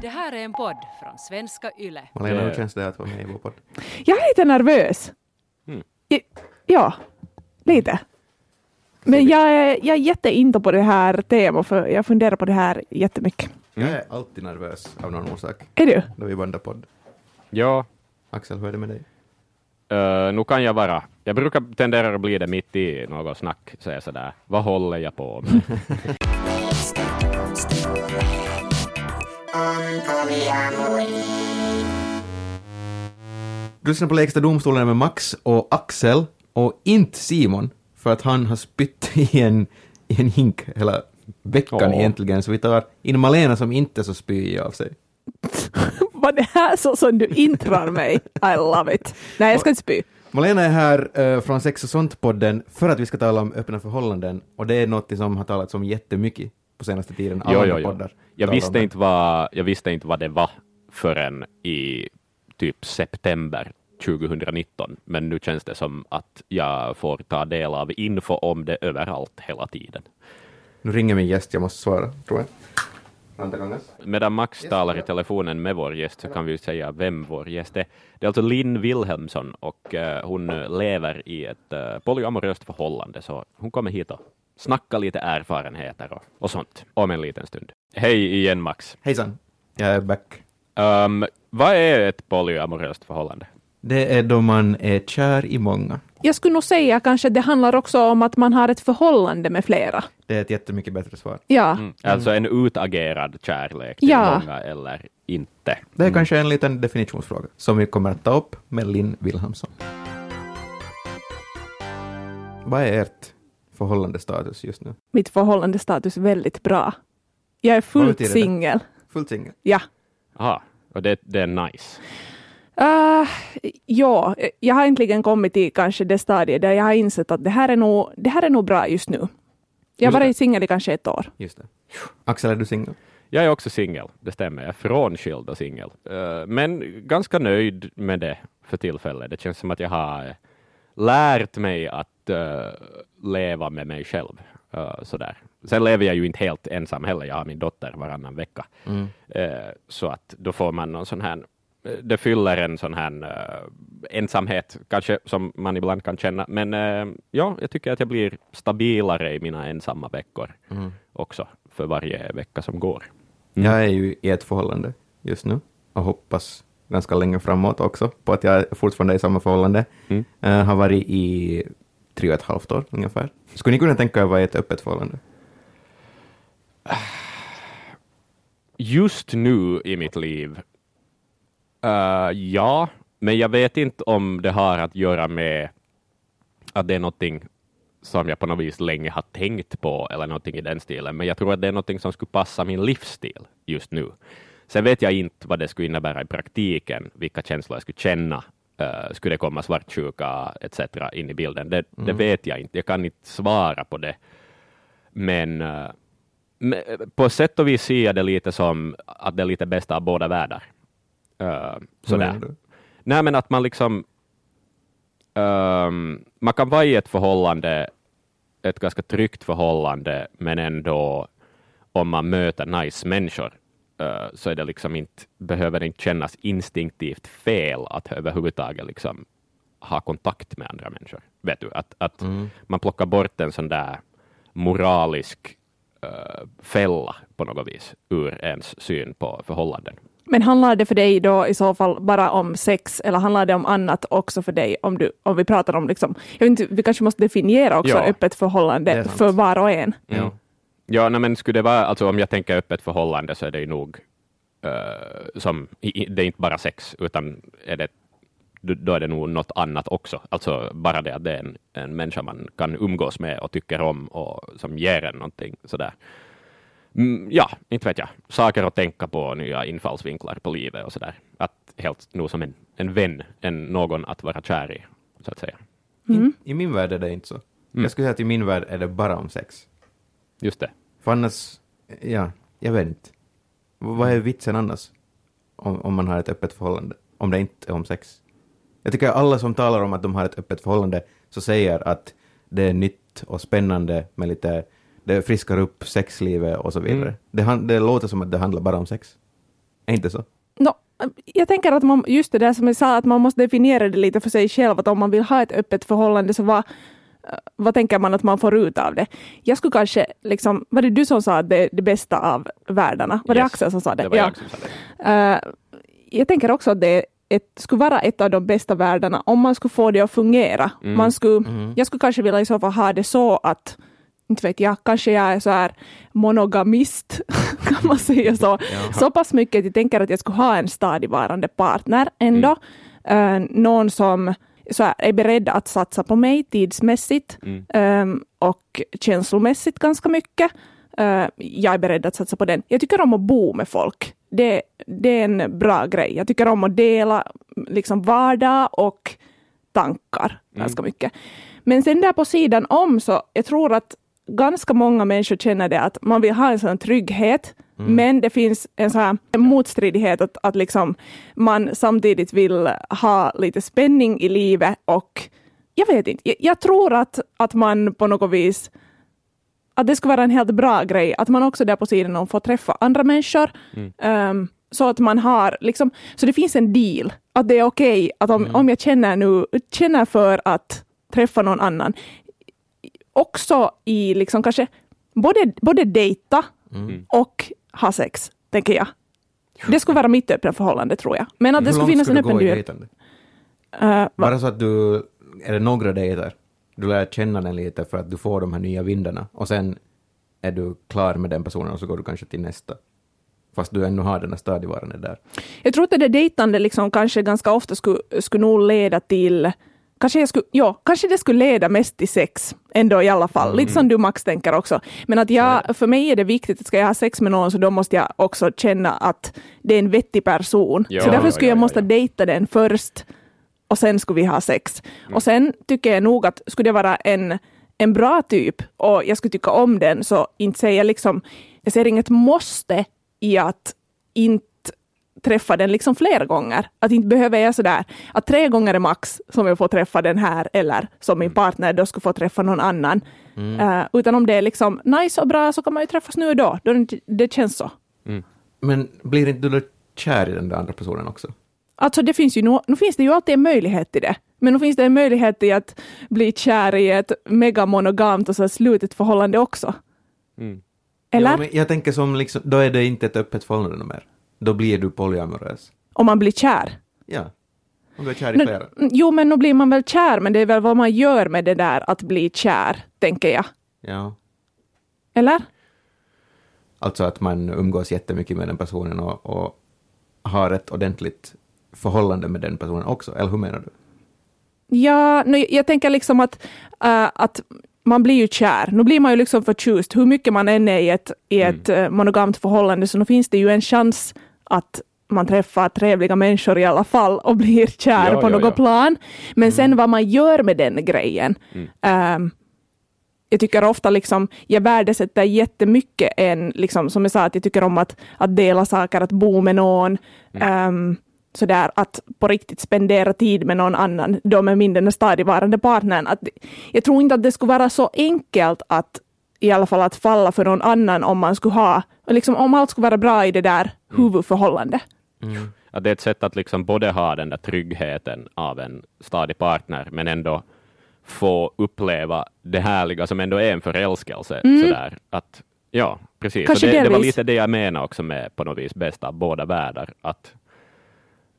Det här är en podd från svenska YLE. Malena, hur känns det att vara med i vår podd? Jag är lite nervös. Mm. Ja, lite. Men jag är, jag är jätteinto på det här temat, för jag funderar på det här jättemycket. Jag Mm. är alltid nervös av någon orsak Är du? då vi bandar podd. Ja, Axel, hur är det med dig? uh, nu kan jag vara. Jag brukar tendera att bli det mitt i något snack, säga sådär, vad håller jag på med? Du lyssnar på Lägsta domstolen med Max och Axel och inte Simon för att han har spytt i en, i en hink hela veckan Åh. egentligen. Så vi tar in Malena som inte är så spyig av sig. Var det här så som du intrar mig? I love it. Nej, jag ska inte spy. Malena är här eh, från Sex och sånt-podden för att vi ska tala om öppna förhållanden och det är något som har talats om jättemycket på senaste tiden. Alla Jo, jo, jo. poddar Jag visste, inte vad, jag visste inte vad det var förrän i typ september 2019, men nu känns det som att jag får ta del av info om det överallt hela tiden. Nu ringer min gäst, jag måste svara, tror jag. Medan Max talar i telefonen med vår gäst så kan vi ju säga vem vår gäst är. Det är alltså Linn Wilhelmsson och eh, hon lever i ett uh, polyamoröst förhållande, så hon kommer hit och snackar lite erfarenheter och, och sånt om en liten stund. Hej igen Max. Hejsan, jag är back. Um, vad är ett polyamoröst förhållande? Det är då man är kär i många. Jag skulle nog säga kanske att det handlar också om att man har ett förhållande med flera. Det är ett jättemycket bättre svar. Ja, Mm. Alltså en utagerad kärlek till Ja. många eller inte. Det är Mm. kanske en liten definitionsfråga som vi kommer att ta upp med Linn Wilhelmsson. Vad är ert förhållandestatus just nu? mitt förhållandestatus är väldigt bra. Jag är fullt singel. Fullt singel? Ja. Aha, och det, det är nice. Uh, ja, jag har äntligen kommit till kanske det stadiet där jag har insett att det här är nog, det här är nog bra just nu. Jag har varit singel i kanske ett år. Just det. Axel, är du singel? Jag är också singel, det stämmer. Jag är frånskild och singel. Eh, men ganska nöjd med det för tillfället. Det känns som att jag har eh, lärt mig att eh, leva med mig själv. Eh, sådär. Sen lever jag ju inte helt ensam heller. Jag har min dotter varannan vecka. Mm. Eh, så att då får man någon sån här eh, det fyller en sån här eh, ensamhet, kanske som man ibland kan känna. Men ja, jag tycker att jag blir stabilare i mina ensamma veckor Mm. också för varje vecka som går. Mm. Jag är ju i ett förhållande just nu och hoppas ganska länge framåt också på att jag fortfarande är i samma förhållande. Mm. Har varit i tre och ett halvt år ungefär. Skulle ni kunna tänka er att vara i ett öppet förhållande? Just nu i mitt liv, uh, ja, men jag vet inte om det har att göra med att det är någonting som jag på något vis länge har tänkt på eller någonting i den stilen, men jag tror att det är någonting som skulle passa min livsstil just nu. Sen vet jag inte vad det skulle innebära i praktiken, vilka känslor jag skulle känna. Uh, skulle det komma svartsjuka etc. in i bilden? Det, det vet jag inte. Jag kan inte svara på det. Men men på sätt och vis ser jag det lite som att det är lite bästa av båda världar. Uh, sådär. Nej, men att man liksom... ehm, man kan vara i ett förhållande, ett ganska tryggt förhållande, men ändå om man möter nice människor så är det liksom inte, behöver det inte kännas instinktivt fel att överhuvudtaget liksom ha kontakt med andra människor. Vet du, att, att Mm. man plockar bort en sån där moralisk eh, fälla på något vis ur ens syn på förhållanden. Men handlar det för dig då i så fall bara om sex eller handlar det om annat också för dig? Om, du, om vi pratar om, liksom, jag vet inte, vi kanske måste definiera också Ja, öppet förhållande för var och en. Ja. Ja, nej, men skulle det vara, alltså om jag tänker öppet förhållande så är det ju nog eh, som, i- i- det är inte bara sex, utan är det, då- är det nog något annat också. Alltså bara det att det är en, en människa man kan umgås med och tycker om och som ger en någonting sådär. Mm, ja, inte vet jag. Saker att tänka på, nya infallsvinklar på livet och sådär. Att helt nog som en, en vän, en någon att vara kär i, så att säga. Mm. I min värld är det inte så. Jag skulle säga att i min värld är det bara om sex. Just det. För annars, ja, jag vet inte. Vad är vitsen annars? Om, om man har ett öppet förhållande? Om det inte är om sex? Jag tycker alla som talar om att de har ett öppet förhållande så säger att det är nytt och spännande med lite, det friskar upp sexlivet och så vidare. Mm. Det, det låter som att det handlar bara om sex. Är inte så? No, jag tänker att man, just det där som jag sa, att man måste definiera det lite för sig själv, att om man vill ha ett öppet förhållande, så vad, vad tänker man att man får ut av det? Jag skulle kanske, liksom, var det du som sa att det är det bästa av världarna? Var det Yes, Axel som sa det? Det var ja. jag som sa det. Eh, jag tänker också att det ett, skulle vara ett av de bästa världarna om man skulle få det att fungera. Mm. Man skulle, Jag skulle kanske vilja i så fall ha det så att, inte vet jag, kanske jag är så här monogamist, kan man säga så. Så pass mycket att jag tänker att jag skulle ha en stadigvarande partner ändå. Mm. Eh, någon som så här, är beredd att satsa på mig tidsmässigt Mm. eh, och känslomässigt ganska mycket. Eh, jag är beredd att satsa på den. Jag tycker om att bo med folk. Det, det är en bra grej. Jag tycker om att dela liksom vardag och tankar ganska mycket. Men sen där på sidan om så jag tror att ganska många människor känner det att man vill ha en sån trygghet, men det finns en sån motstridighet att, att liksom man samtidigt vill ha lite spänning i livet och jag vet inte, jag, jag tror att, att man på något vis att det skulle vara en helt bra grej, att man också där på sidan om får träffa andra människor. Ehm, så att man har, liksom, så det finns en deal, att det är okej att om, om jag känner nu, känner för att träffa någon annan, också i liksom kanske både, både dejta och ha sex, tänker jag. Det skulle vara mitt öppna förhållande tror jag. Men att det Hur skulle långt finnas en ska du öppen gå i dörr. dejtande? Va- Bara så att du, är det några dejter, du lär känna den lite för att du får de här nya vindarna och sen är du klar med den personen och så går du kanske till nästa. Fast du ännu har den här stadigvarande där. Jag tror att det där dejtande liksom kanske ganska ofta skulle, skulle nog leda till Kanske, jag skulle, ja, kanske det skulle leda mest till sex, ändå i alla fall. Lite som du Max tänker också. Men att jag, för mig är det viktigt att ska jag ha sex med någon så då måste jag också känna att det är en vettig person. Ja, så därför skulle ja, jag ja, måste ja. dejta den först och sen skulle vi ha sex. Mm. Och sen tycker jag nog att skulle det vara en, en bra typ och jag skulle tycka om den så inte säger jag liksom, jag ser inget måste i att inte träffa den liksom flera gånger. Att inte behöver jag sådär att tre gånger är max som jag får träffa den här eller som min partner då skulle få träffa någon annan. Eh, utan om det är liksom nice och bra så kan man ju träffas nu och då. då det, det känns så. Men blir inte du då kär i den där andra personen också? Alltså det finns ju, no, nu finns det ju alltid en möjlighet till det. Men nu finns det en möjlighet till att bli kär i ett megamonogamt och så slutet förhållande också. Mm. Eller? Ja, men jag tänker som liksom, då är det inte ett öppet förhållande mer. Då blir du polyamorös. Om man blir kär. Ja. Om du är kär i flera. mm, Jo, men nu blir man väl kär, men det är väl vad man gör med det där att bli kär, tänker jag. Ja. Eller? Alltså att man umgås jättemycket med den personen och, och har ett ordentligt förhållande med den personen också, eller hur menar du? Ja, nu, jag tänker liksom att, äh, att man blir ju kär. Nu blir man ju liksom förtjust. Hur mycket man än är i ett, i Mm. ett äh, monogamt förhållande, så nu finns det ju en chans att man träffar trevliga människor i alla fall och blir kär Ja, på ja, något ja. plan. Men sen vad man gör med den grejen. ähm, jag tycker ofta liksom, jag värdesätter jättemycket en, liksom, som jag sa, att jag tycker om att, att dela saker, att bo med någon. ehm, sådär att på riktigt spendera tid med någon annan, då med min den stadigvarande partnern. Att, jag tror inte att det skulle vara så enkelt att i alla fall att falla för någon annan om man skulle ha, liksom, om allt skulle vara bra i det där huvudförhållandet. Att det är ett sätt att liksom både ha den där tryggheten av en stadig partner, men ändå få uppleva det härliga som ändå är en förälskelse. Sådär. Att, ja, precis. Mm. Kanske det, det var lite det jag menar också med på något vis bästa av båda världar. Att,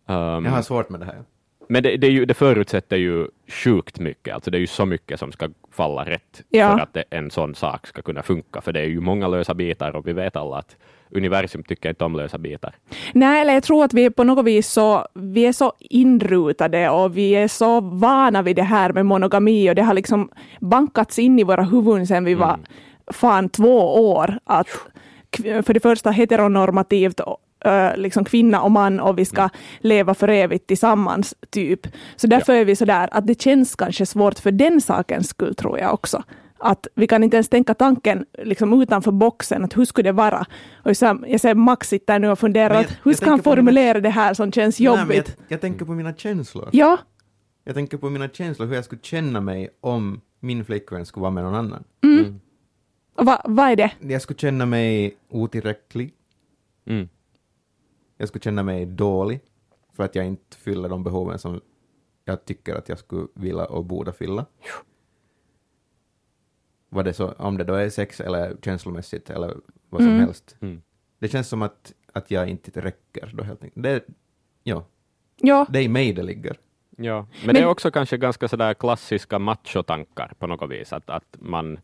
ehm, Jag har svårt med det här. Men det, det, är ju, det förutsätter ju sjukt mycket, alltså det är ju så mycket som ska falla rätt Ja. för att det, en sån sak ska kunna funka, för det är ju många lösa bitar och vi vet alla att universum tycker inte om lösa bitar. Nej, eller jag tror att vi på något vis så, vi är så inrutade och vi är så vana vid det här med monogami och det har liksom bankats in i våra huvuden sedan vi var fan två år. Att för det första heteronormativt liksom kvinna och man och vi ska leva för evigt tillsammans, typ. Så därför är vi så där att det känns kanske svårt för den sakens skull, tror jag också. Att vi kan inte ens tänka tanken liksom utanför boxen, att hur skulle det vara? Och så, jag ser Max sitta nu och fundera, Men jag- att hur ska han på mina- formulera det här som känns Nej, jobbigt? jag, jag tänker på mina känslor. Ja, Jag tänker på mina känslor, hur jag skulle känna mig om min flickvän skulle vara med någon annan. och vad vad är det? Jag skulle känna mig otillräcklig. Mm. Jag skulle känna mig dålig för att jag inte fyller de behoven som jag tycker att jag skulle vilja och borde fylla. Vad det så, om det då är sex eller känslomässigt eller vad som Mm. helst. Mm. Det känns som att, att jag inte räcker då helt enkelt. Det, ja, Ja, det är i mig det ligger. Ja, men, Men- det är också kanske ganska sådär klassiska machotankar på något vis, att, att man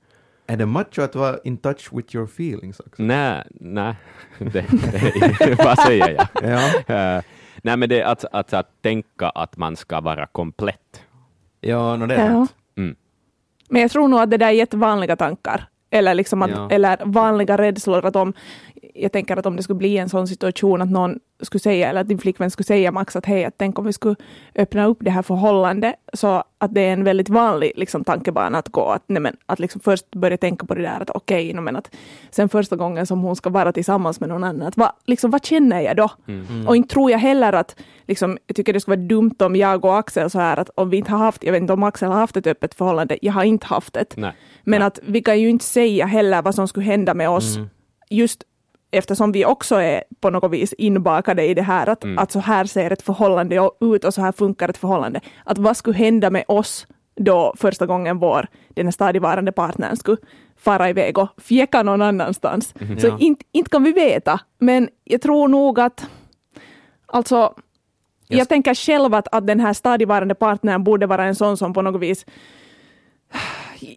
Är det macho att vara in touch with your feelings också? Nej, nej, det, det, vad säger jag? Ja, Eh, nej, men det är att, att, att tänka att man ska vara komplett. ja no, det är Ja. Mm. men jag tror nog att det där är jättevanliga tankar. Eller, liksom att, Ja. eller vanliga rädslor. Att om, jag tänker att om det skulle bli en sån situation att någon skulle säga, eller att din flickvän skulle säga Max att hej, att tänk om vi skulle öppna upp det här förhållandet. Så att det är en väldigt vanlig liksom, tankebana att gå. Att, nej, men, att liksom först börja tänka på det där att okej, okay, men att sen första gången som hon ska vara tillsammans med någon annan, att va, liksom, vad känner jag då? Mm. Och inte tror jag heller att, liksom, jag tycker det skulle vara dumt om jag och Axel så här att om vi inte har haft, jag vet inte om Axel har haft ett öppet förhållande, jag har inte haft ett. Nej. Men att vi kan ju inte säga heller vad som skulle hända med oss, Mm. just eftersom vi också är på något vis inbakade i det här, att, Mm. att så här ser ett förhållande ut och så här funkar ett förhållande. Att vad skulle hända med oss då första gången vår, den här stadigvarande partnern skulle fara iväg och fjäcka någon annanstans. Så Ja. inte, inte kan vi veta, men jag tror nog att Alltså, jag Just- tänker själv att, att den här stadigvarande partnern borde vara en sån som på något vis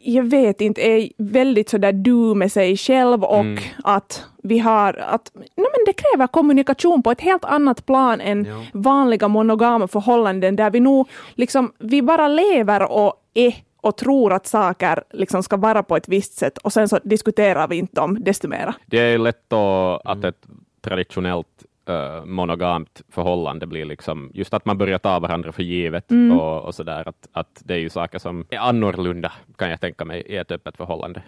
jag vet inte, är väldigt sådär du med sig själv och Mm. att vi har att no, men det kräver kommunikation på ett helt annat plan än Ja. vanliga monogama förhållanden där vi nog liksom, vi bara lever och är och tror att saker liksom ska vara på ett visst sätt och sen så diskuterar vi inte om desto mera. Det är lätt då att ett traditionellt eh, monogamt förhållande blir liksom just att man börjar ta varandra för givet och, och sådär. Att, att det är ju saker som är annorlunda kan jag tänka mig i ett öppet förhållande.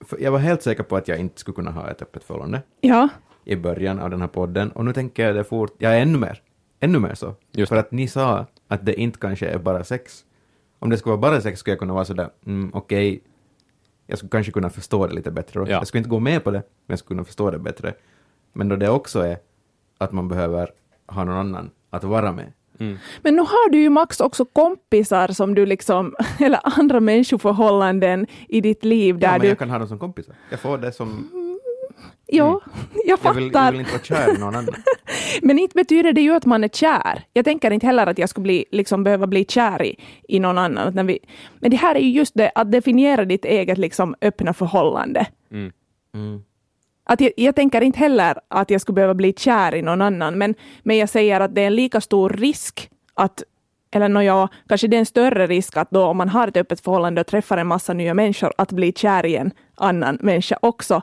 För Jag var helt säker på att jag inte skulle kunna ha ett öppet förhållande Ja, i början av den här podden och nu tänker jag det fort, jag är ännu mer, ännu mer så. Just För att ni sa att det inte kanske är bara sex. Om det skulle vara bara sex skulle jag kunna vara sådär, mm, okej, jag skulle kanske kunna förstå det lite bättre. Ja. Jag skulle inte gå med på det, men jag skulle kunna förstå det bättre. Men då det också är att man behöver ha någon annan att vara med. Mm. men nu har du ju Max också kompisar som du liksom, eller andra människoförhållanden i ditt liv där Ja, men du, jag kan ha dem som kompisar. Jag får det som... ja, jag Jag vill, jag fattar. vill inte vara kär i någon annan. Men inte betyder det ju att man är kär. Jag tänker inte heller att jag skulle bli, liksom, behöva bli kär i, i någon annan. När vi, men det här är ju just det, att definiera ditt eget liksom, öppna förhållande. Mm. Mm. Att jag, jag tänker inte heller att jag skulle behöva bli kär i någon annan, men, men jag säger att det är en lika stor risk att eller nåja, kanske det är en större risk att då om man har ett öppet förhållande och träffar en massa nya människor, att bli kär i en annan människa också,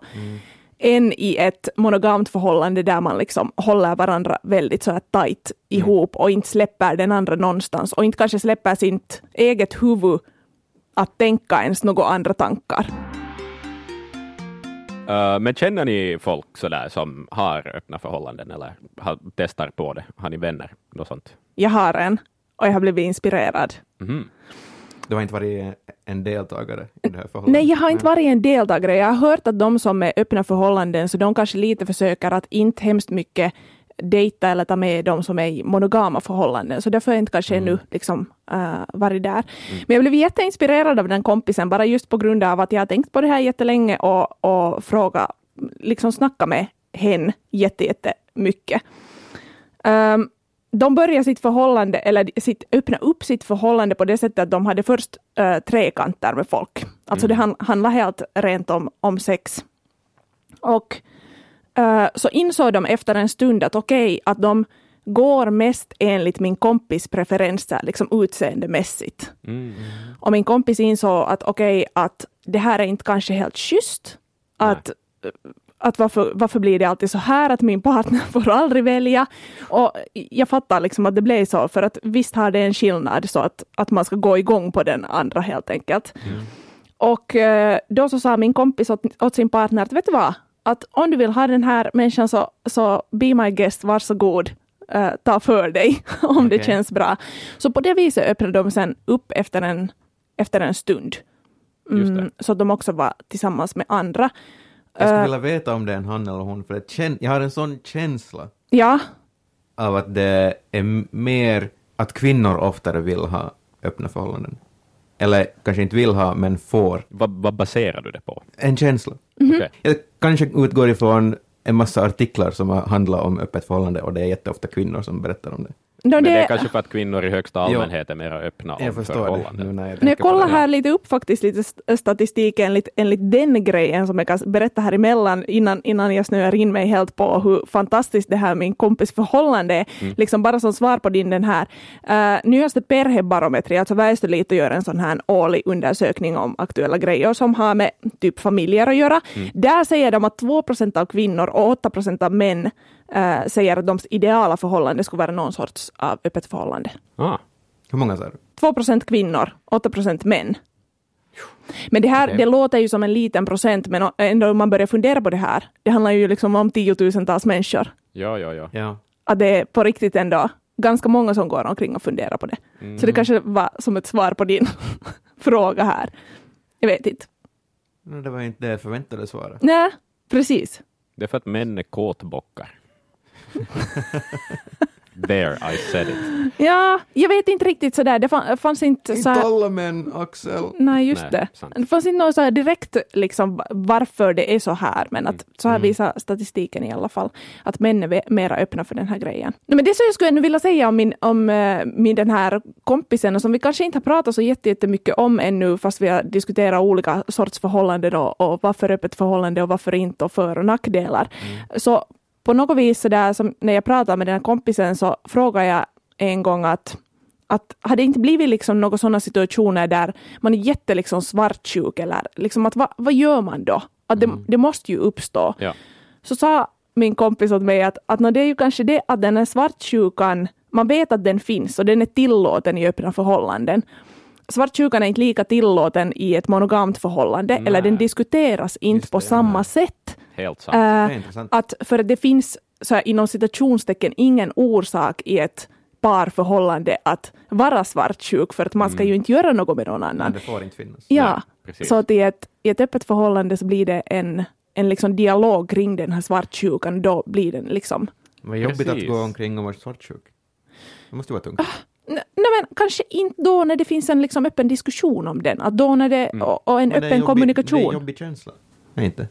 än i ett monogamt förhållande där man liksom håller varandra väldigt så här tajt ihop och inte släpper den andra någonstans och inte kanske släpper sitt eget huvud att tänka ens några andra tankar. Eh, men känner ni folk sådär som har öppna förhållanden eller har, testar på det? Har ni vänner? Något sånt? Jag har en och jag har blivit inspirerad. Mhm. Du har inte varit en deltagare i det här förhållandet? Nej, jag har inte varit en deltagare. Jag har hört att de som är öppna förhållanden, så de kanske lite försöker att inte hemskt mycket dejta eller ta med de som är i monogama förhållanden. Så därför har jag inte kanske ännu liksom, uh, varit där. Men jag blev jätteinspirerad av den kompisen, bara just på grund av att jag har tänkt på det här jättelänge och, och fråga, liksom snacka med hen jätte, jättemycket. Um, de började sitt förhållande, eller sitt, öppna upp sitt förhållande på det sättet att de hade först uh, trekanter med folk. Alltså det han, handlade helt rent om, om sex. Och så insåg de efter en stund att okej, att de går mest enligt min kompis preferenser, liksom utseendemässigt. Mm. Och min kompis insåg att okej, att det här är inte kanske helt schysst. Att, att varför, varför blir det alltid så här att min partner får aldrig välja? Och jag fattar liksom att det blev så, för att visst har det en skillnad så att, att man ska gå igång på den andra helt enkelt. Och eh, då så sa min kompis åt, åt sin partner att vet du vad, att om du vill ha den här människan så, så be my guest, varsågod, uh, ta för dig om det Okej. känns bra. Så på det viset öppnade de sen upp efter en, efter en stund. Det. Mm, så att de också var tillsammans med andra. Jag skulle Eh, vilja veta om det är en han eller hon, för det kän- jag har en sån känsla. Ja, av att det är mer att kvinnor oftare vill ha öppna förhållanden. Eller kanske inte vill ha, men får. Vad, vad baserar du det på? En känsla. Okej. Jag kanske utgår ifrån en massa artiklar som har handlat om öppet förhållande och det är jätteofta kvinnor som berättar om det. No, Men det är det, kanske för att kvinnor i högsta allmänhet är mer öppna om Jag det förhållanden. jag jag kollar det. här lite upp faktiskt lite st- statistik enligt, enligt den grejen som jag kan berätta här emellan innan, innan jag snöar in mig helt på hur fantastiskt det här med min kompis förhållande är. Liksom bara som svar på din den här uh, nyaste perhebarometri, alltså Väestölite gör en sån här årlig undersökning om aktuella grejer som har med typ familjer att göra. Där säger de att 2 procent av kvinnor och 8 procent av män eh, säger att deras ideala förhållande skulle vara någon sorts av öppet förhållande. Ah, Hur många sa du? 2 procent kvinnor, 8 procent män. Men det här Okej. det låter ju som en liten procent, men ändå om man börjar fundera på det här, det handlar ju liksom om tiotusentals människor. ja, ja, ja. Ja. Att det är på riktigt ändå ganska många som går omkring och funderar på det. Så det kanske var som ett svar på din fråga här. Jag vet inte. No, det var inte det förväntade svara. Nej, precis. Det är för att män är kåtbockar. There, I said it. Ja, jag vet inte riktigt sådär. Det fann- fanns inte så här... alla män, Axel. Nej, just Nej, det. sant. Det fanns inte något så här direkt liksom, varför det är så här, men att så här visar statistiken i alla fall, att män är mera öppna för den här grejen. Nej, men det som jag skulle vilja säga om, min, om eh, min den här kompisen, och som vi kanske inte har pratat så jätte- jättemycket om ännu, fast vi har diskuterat olika sorts förhållanden och, och varför öppet förhållande och varför inte och för och nackdelar. Så på något vis så där, som när jag pratade med den här kompisen så frågade jag en gång att att hade det inte blivit liksom några sådana situationer där man är jätte liksom svartsjuk eller liksom att va, vad gör man då? Att det, det måste ju uppstå. Ja. Så sa min kompis åt mig att, att det är ju kanske det att den här svartsjukan, man vet att den finns och den är tillåten i öppna förhållanden. Svartsjukan är inte lika tillåten i ett monogamt förhållande eller den Nej. diskuteras inte Just på det, samma nej. sätt. Helt sant. Äh, Det är intressant. att för att det finns så här, inom citationstecken ingen orsak i ett parförhållande att vara svartsjuk för att man ska ju inte göra något med någon annan. det får inte finnas. Ja, Nej, så att i ett, i ett öppet förhållande så blir det en, en liksom dialog kring den här svartsjukan. Då blir den liksom... Vad jobbigt Precis. att gå omkring och vara svartsjuk. Det måste vara tungt. Nej men kanske inte då när det finns en liksom öppen diskussion om den. Att då när det, och, och en Men det är öppen jobbig- Det är kommunikation. en jobbig känsla. Nej, inte.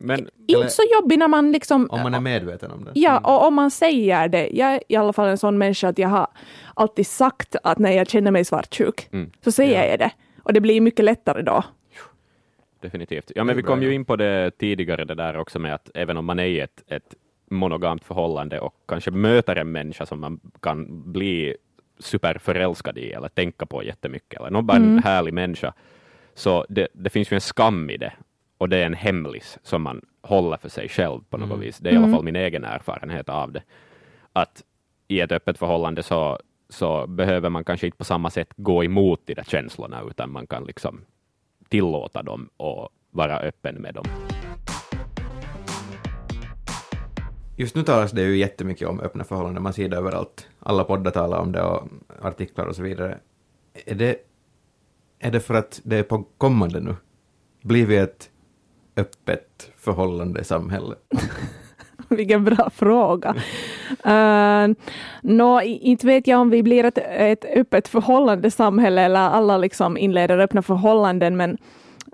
Men Inte så jobbig när man liksom... Om man är medveten om det. Ja, och om man säger det. Jag är i alla fall en sån människa att jag har alltid sagt att när jag känner mig svartsjuk Mm. så säger jag det. Och det blir mycket lättare då. definitivt. Ja, men vi kom ju ja. in på det tidigare, det där också med att även om man är i ett, ett monogamt förhållande och kanske möter en människa som man kan bli superförälskad i eller tänka på jättemycket, eller någon bara en härlig människa, så det, det finns ju en skam i det. Och det är en hemlis som man håller för sig själv på något vis. Det är i alla fall min egen erfarenhet av det. Att i ett öppet förhållande så, så behöver man kanske inte på samma sätt gå emot de där känslorna, utan man kan liksom tillåta dem och vara öppen med dem. Just nu talas det ju jättemycket om öppna förhållanden, man ser det överallt. Alla poddar talar om det och artiklar och så vidare. Är det, är det för att det är på kommande nu? Blir vi ett öppet förhållande samhälle? Vilken bra fråga. Uh, Nå, i- inte vet jag om vi blir ett, ett öppet förhållande samhälle eller alla liksom inleder öppna förhållanden, men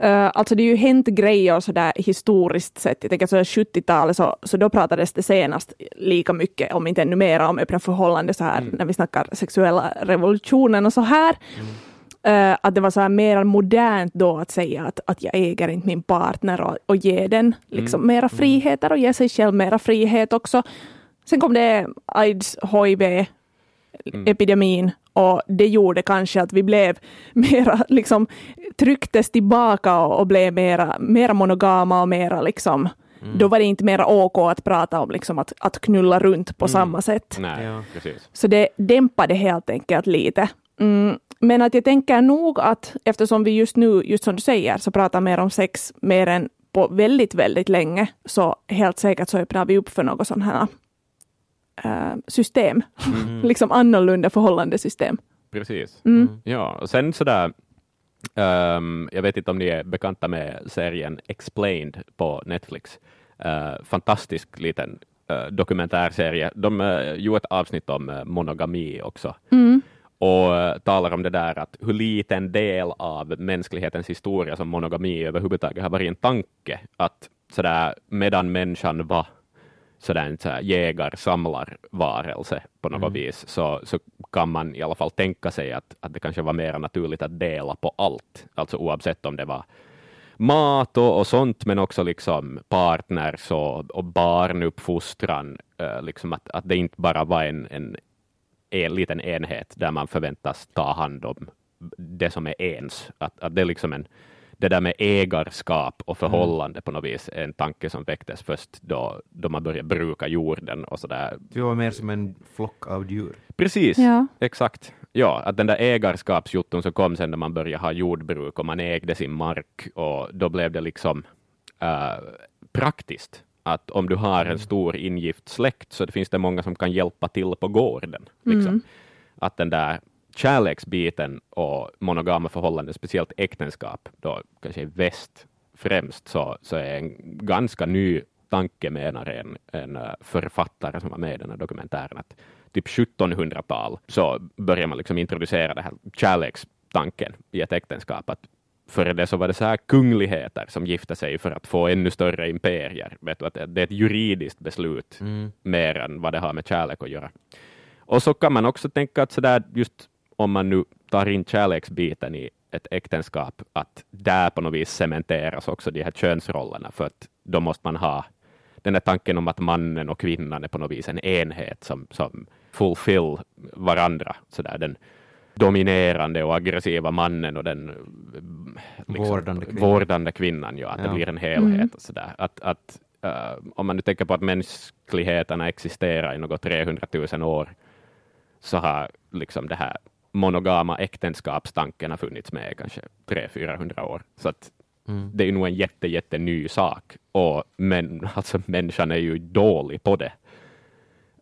uh, alltså det har ju hänt grejer så där historiskt sett. Jag tänker så här 70-talet, så, så då pratades det senast lika mycket, om inte ännu mer, om öppna förhållanden så här, när vi snackar sexuella revolutionen och så här. Eh, att det var så här mer modernt då att säga att, att jag äger inte min partner och, och ge den liksom mera friheter och ge sig själv mera frihet också. Sen kom det aids, hiv, epidemin och det gjorde kanske att vi blev mera, liksom trycktes tillbaka och, och blev mera, mera monogama och mera liksom Då var det inte mera OK att prata om liksom att, att knulla runt på samma sätt. Nej, Ja. precis. Så det dämpade helt enkelt lite. Mm. Men att jag tänker nog att eftersom vi just nu, just som du säger, så pratar mer om sex mer än på väldigt, väldigt länge, så helt säkert så öppnar vi upp för något sånt här äh, system. liksom annorlunda förhållandesystem. Precis. Mm. Ja, och sen sådär, ehm, jag vet inte om ni är bekanta med serien Explained på Netflix. Uh, fantastisk liten eh, dokumentärserie. De uh, gjorde ett avsnitt om uh, monogami också. Mm. Och uh, talar om det där att hur liten del av mänsklighetens historia som monogami överhuvudtaget har varit en tanke. Att sådär, medan människan var sådär en sådär jägar-samlarvarelse på något Mm. vis, så, så kan man i alla fall tänka sig att, att det kanske var mer naturligt att dela på allt, alltså oavsett om det var mat och, och sånt, men också liksom partners och, och barnuppfostran, eh, liksom att, att det inte bara var en, en, en liten enhet där man förväntas ta hand om det som är ens, att, att det är liksom en det där med ägarskap och förhållande på något vis är en tanke som väcktes först då, då man började bruka jorden och sådär. Du var mer som en flock av djur. Precis, Ja. exakt. Ja, att den där ägarskapsjutton som kom sen när man började ha jordbruk och man ägde sin mark och då blev det liksom äh, praktiskt att om du har en stor ingift släkt så det finns det många som kan hjälpa till på gården. Liksom. Mm. Att den där kärleksbiten och monogama förhållanden, speciellt äktenskap, då kanske i väst främst, så, så är en ganska ny tanke menar en, en eh, författare som var med i den här dokumentären. Att typ 1700-tal så börjar man liksom introducera den här kärlekstanken i ett äktenskap. Att före det så var det så här kungligheter som gifte sig för att få ännu större imperier. Vet du, att det är ett juridiskt beslut Mm. mer än vad det har med kärlek att göra. Och så kan man också tänka att så där, just om man nu tar in kärleksbiten i ett äktenskap, att där på något vis cementeras också de här könsrollerna, för att då måste man ha den här tanken om att mannen och kvinnan är på något vis en enhet som, som fulfill varandra. Så där, den dominerande och aggressiva mannen och den eh, Vårdande kvinnan. vårdande kvinnan, ja, att det Ja. blir en helhet. Och så där. Att, att, eh, om man nu tänker på att mänskligheterna existerar i något 300 000 år, så har liksom det här monogama äktenskapstanken har funnits med kanske 300-400 år. Så att Mm. det är nog en jätte, jätte ny sak. Och men, alltså, människan är ju dålig på det.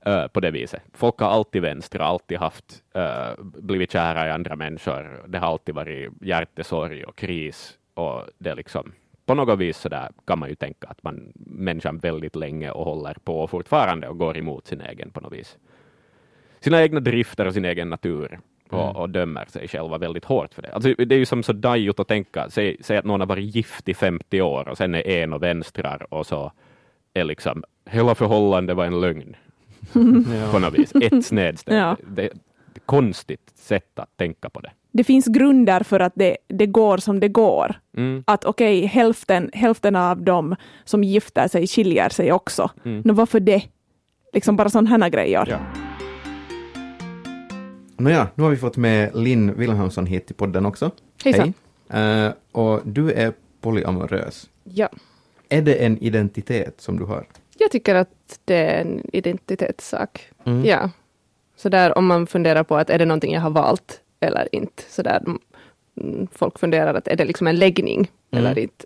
Eh, på det viset. Folk har alltid vänstrat, alltid haft, eh, blivit kära i andra människor. Det har alltid varit hjärtesorg och kris. Och det liksom, på något vis så där kan man ju tänka att man människan väldigt länge och håller på fortfarande och går emot sin egen på något vis. Sina egna drifter och sin egen natur och, Mm. och dömer sig själva väldigt hårt för det. Alltså, det är ju som så dajigt att tänka, säg, säg att någon har varit gift i 50 år och sen är en och vänstrar och så är liksom hela förhållandet var en lögn på något vis. Ett snedsteg. Ja. Det ett konstigt sätt att tänka på det. Det finns grunder för att det, det går som det går. Mm. Att okej, hälften, hälften av dem som gifter sig skiljer sig också. Mm. Nå, varför det? Liksom bara sådana här grejer. Ja. Nåja, nu har vi fått med Linn Wilhelmsson hit till podden också. Hejsan. Hej. Eh, och du är polyamorös. Ja. Är det en identitet som du har? Jag tycker att det är en identitetssak. Mm. Ja. Så där om man funderar på att är det någonting jag har valt eller inte. Så där folk funderar att är det liksom en läggning Mm. eller inte.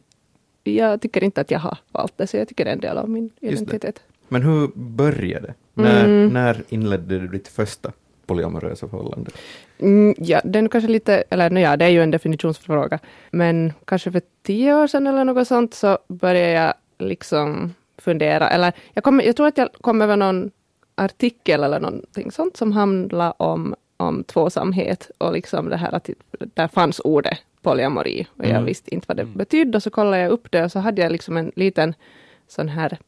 Jag tycker inte att jag har valt det, så jag tycker det är en del av min identitet. Men hur började det? När, Mm. när inledde du ditt första polyamorösa förhållande? Mm, ja, nog kanske lite, eller no, ja, det är ju en definitionsfråga. Men kanske för tio år sedan eller något sånt så började jag liksom fundera, eller jag, kom, jag tror att jag kom över någon artikel eller någonting sånt som handlar om, om tvåsamhet och liksom det här att där fanns ordet polyamori och jag Mm. visste inte vad det betydde och så kollade jag upp det och så hade jag liksom en liten sån här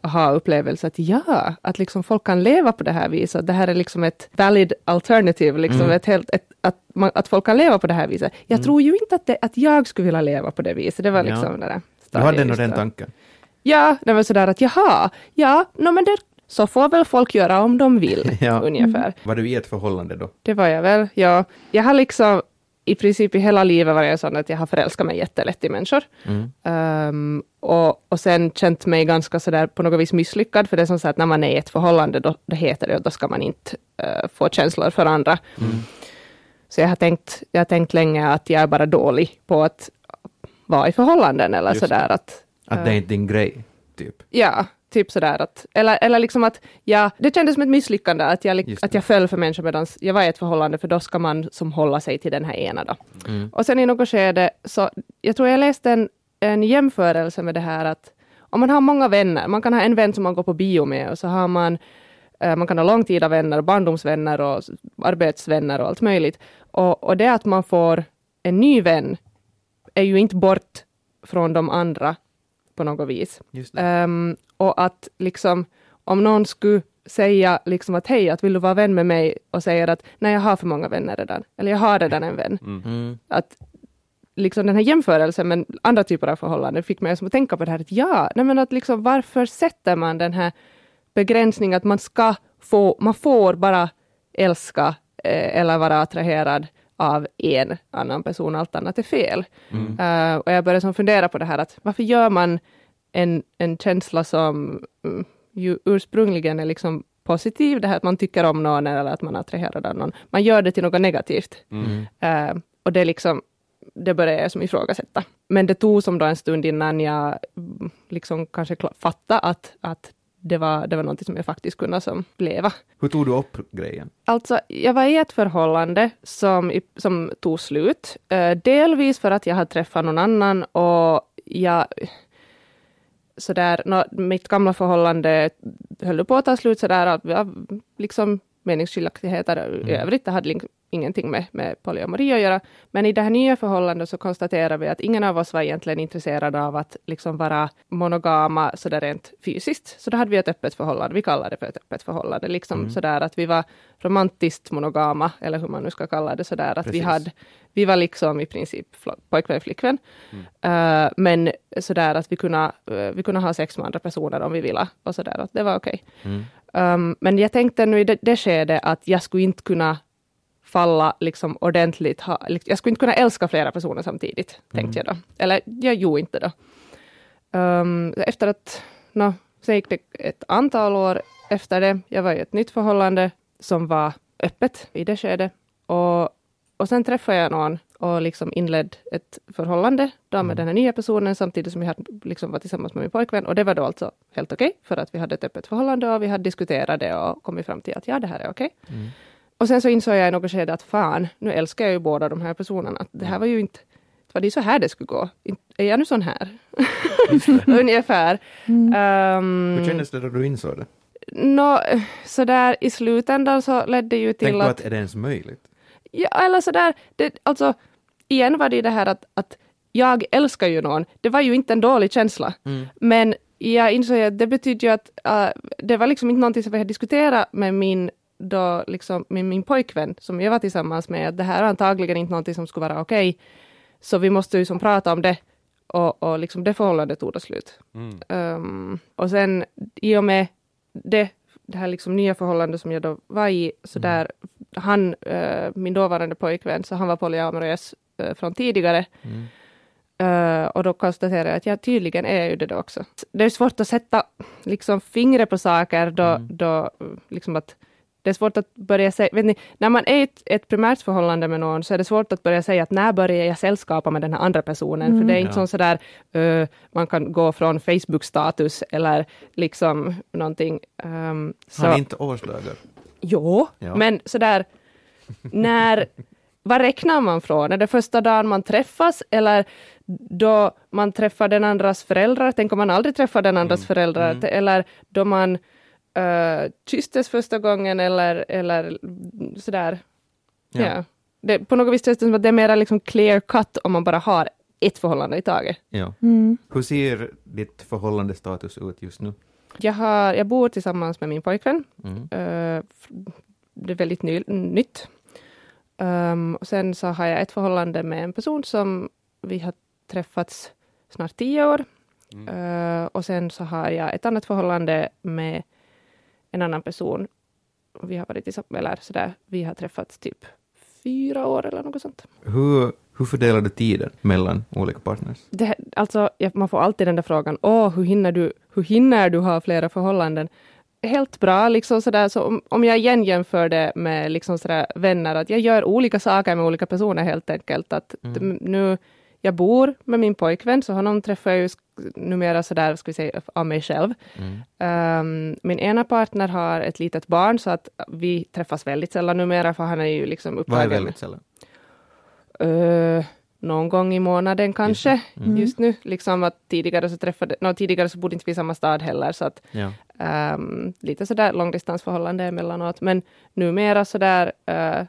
aha-upplevelse att ja, att liksom folk kan leva på det här viset. Att Det här är liksom ett valid alternative, liksom Mm. ett helt, ett, att, man, att folk kan leva på det här viset. Jag tror ju inte att, det, att jag skulle vilja leva på det viset. Det var Ja. liksom det där. Du hade ändå den då. Ja, det var sådär att jaha, ja, no, men det, så får väl folk göra om de vill, Ja. ungefär. Var du i ett förhållande då? Det var jag väl, ja. Jag har liksom i princip i hela livet varit sån att jag har förälskat mig jättelätt i människor. Mm. Um, och, och sen känt mig ganska sådär på något vis misslyckad, för det är som så att när man är i ett förhållande, då, då heter det att då ska man inte eh, få känslor för andra. Mm. Så jag har, tänkt, jag har tänkt länge att jag är bara dålig på att vara i förhållanden, eller Just sådär att... Att det är inte din grej, typ? Ja, typ sådär att, eller, eller liksom att, ja, det kändes som ett misslyckande att jag, att jag föll för människor medan jag var i ett förhållande, för då ska man som hålla sig till den här ena då. Mm. Och sen i något skede, så jag tror jag läste en, en jämförelse med det här att om man har många vänner, man kan ha en vän som man går på bio med och så har man eh, man kan ha långtida vänner, barndomsvänner och arbetsvänner och allt möjligt. Och, och det att man får en ny vän är ju inte bort från de andra på något vis. Just det. Ehm, och att liksom, om någon skulle säga liksom att hej, att vill du vara vän med mig och säger att nej, jag har för många vänner redan, eller jag har redan en vän. Mm. Att liksom den här jämförelsen med andra typer av förhållanden fick mig som att tänka på det här att ja, nej men att liksom varför sätter man den här begränsningen att man ska få, man får bara älska eh, eller vara attraherad av en annan person, allt annat är fel. Mm. Eh, och jag började som fundera på det här att varför gör man en, en känsla som mm, ju ursprungligen är liksom positiv, det här att man tycker om någon eller att man är attraherad av någon. Man gör det till något negativt. Mm. Eh, och det liksom, det började jag som ifrågasätta. Men det tog som då en stund innan jag mm, liksom kanske fattade att, att det var, det var någonting som jag faktiskt kunde som leva. Hur tog du upp grejen? Alltså, jag var i ett förhållande som, som tog slut. Eh, delvis för att jag hade träffat någon annan och jag... Sådär, mitt gamla förhållande höll på att ta slut sådär att liksom meningsskiljaktigheter i övrigt. Det hade ingenting med, med polyamori att göra. Men i det här nya förhållandet så konstaterar vi att ingen av oss var egentligen intresserad av att liksom vara monogama sådär rent fysiskt. Så då hade vi ett öppet förhållande. Vi kallade det för ett öppet förhållande. Liksom sådär att vi var romantiskt monogama, eller hur man nu ska kalla det. Sådär att vi, hade, vi var liksom i princip pojkvän flickvän. Eh, men sådär att vi kunde, eh, vi kunde ha sex med andra personer om vi ville. Och sådär att det var okej. Mm. Um, men jag tänkte nu i det, det skedet att jag skulle inte kunna falla liksom ordentligt. Ha, jag skulle inte kunna älska flera personer samtidigt, tänkte jag då. Eller jag gjorde inte då. Um, efter att, no, sen gick det ett antal år efter det. Jag var i ett nytt förhållande som var öppet i det skedet. Och, och sen träffade jag någon och liksom inledde ett förhållande då med den här nya personen samtidigt som jag hade liksom var tillsammans med min pojkvän. Och det var då alltså helt okej för att vi hade ett öppet förhållande och vi hade diskuterat det och kommit fram till att ja, det här är okej. Och sen så insåg jag i något skede att fan, nu älskar jag ju båda de här personerna. Att det här var ju inte, det var det så här det skulle gå. Är jag nu sån här? Ungefär. Um, Hur kändes det då du insåg det? Nå, sådär i slutändan så ledde det ju till Tänk på att... att är det ens möjligt? Ja, eller sådär, det, alltså igen var det ju det här att, att jag älskar ju någon. Det var ju inte en dålig känsla. Men jag insåg att det betyder ju att äh, det var liksom inte någonting som jag hade diskuterat med min, då, liksom, med min pojkvän som jag var tillsammans med. Att det här är antagligen inte någonting som skulle vara okej. Så vi måste ju som prata om det. Och, och liksom det förhållandet tog slut. Um, och sen i och med det, det här liksom nya förhållandet som jag då var i, så där han, eh, min dåvarande pojkvän, så han var polyamorös eh, från tidigare. Eh, och då konstaterade jag att jag tydligen är ju det då också. Det är svårt att sätta liksom fingret på saker då, då liksom att det är svårt att börja säga, vet ni, när man är i ett, ett primärt förhållande med någon så är det svårt att börja säga att när börjar jag sällskapa med den här andra personen? För det är inte Ja. sådär, uh, man kan gå från Facebook-status eller liksom någonting. Um, så. Har ni inte årsdagar? Jo, Ja. men sådär, när, vad räknar man från? Är det första dagen man träffas eller då man träffar den andras föräldrar? Tänk om man aldrig träffar den andras föräldrar? Eller då man uh, kysstes första gången eller, eller sådär. Ja. Ja. Det, på något vis känns det som att det är mer liksom clear cut om man bara har ett förhållande i taget. Ja. Mm. Hur ser ditt förhållandestatus ut just nu? Jag, har, jag bor tillsammans med min pojkvän. Mm. Eh, det är väldigt ny, nytt. Um, och sen så har jag ett förhållande med en person som vi har träffats snart tio år. Eh, och sen så har jag ett annat förhållande med en annan person. Vi har varit tillsammans, eller sådär, vi har träffats typ fyra år eller något sånt. Hur, hur fördelar du tiden mellan olika partners? Det, alltså, man får alltid den där frågan, åh, hur hinner du, hur hinner du ha flera förhållanden? Helt bra, liksom sådär, så om, om jag igen jämför det med liksom sådär vänner, att jag gör olika saker med olika personer helt enkelt. Att Mm. nu, jag bor med min pojkvän, så honom träffar jag ju numera sådär, ska vi säga, av mig själv. Mm. Um, min ena partner har ett litet barn, så att vi träffas väldigt sällan numera, för han är ju liksom Vad är upptagen. väldigt sällan? Uh, någon gång i månaden kanske, Mm. just nu. Liksom att tidigare så träffade, no, tidigare så bodde inte vi i samma stad heller, så att Ja. ehm, lite sådär långdistansförhållande emellanåt. Men numera sådär uh,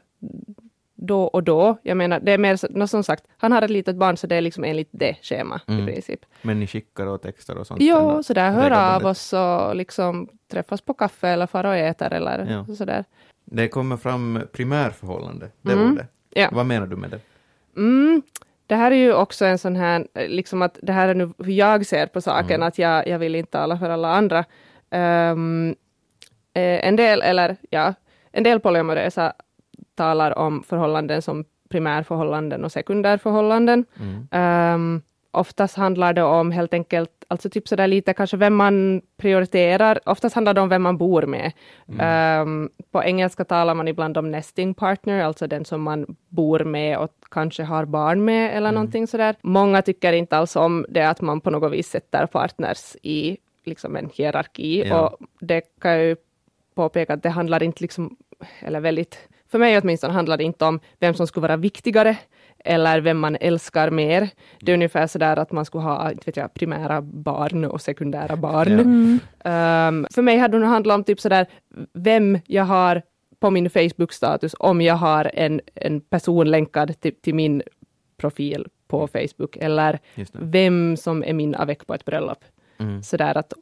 då och då, jag menar, det är mer, så- nå, som sagt, han har ett litet barn, så det är liksom enligt det schema Mm. i princip. Men ni skickar och textar och sånt? Jo, ändå sådär, hör av oss och liksom träffas på kaffe eller fara och äter eller Ja. sådär. Det kommer fram primärförhållande, det Mm. ordet. Ja. Vad menar du med det? Mm. Det här är ju också en sån här, liksom att det här är nu hur jag ser på saken, Mm. att jag, jag vill inte tala för alla andra. Eh, en del, eller ja, en del polyamorösa talar om förhållanden som primärförhållanden och sekundärförhållanden. Mm. Um, oftast handlar det om helt enkelt, alltså typ sådär lite kanske vem man prioriterar. Oftast handlar det om vem man bor med. Um, på engelska talar man ibland om nesting partner, alltså den som man bor med och kanske har barn med eller någonting sådär. Många tycker inte alls om det att man på något vis sätter partners i liksom en hierarki Ja. och det kan jag ju påpeka att det handlar inte liksom, eller väldigt, för mig åtminstone handlar det inte om vem som skulle vara viktigare eller vem man älskar mer. Det är ungefär sådär att man skulle ha inte vet jag, primära barn och sekundära barn. Ja. Mm. Um, för mig hade det nog handlat om typ sådär vem jag har på min Facebook-status om jag har en, en person länkad till, till min profil på Facebook eller vem som är min avec på ett bröllop. Mm. Sådär att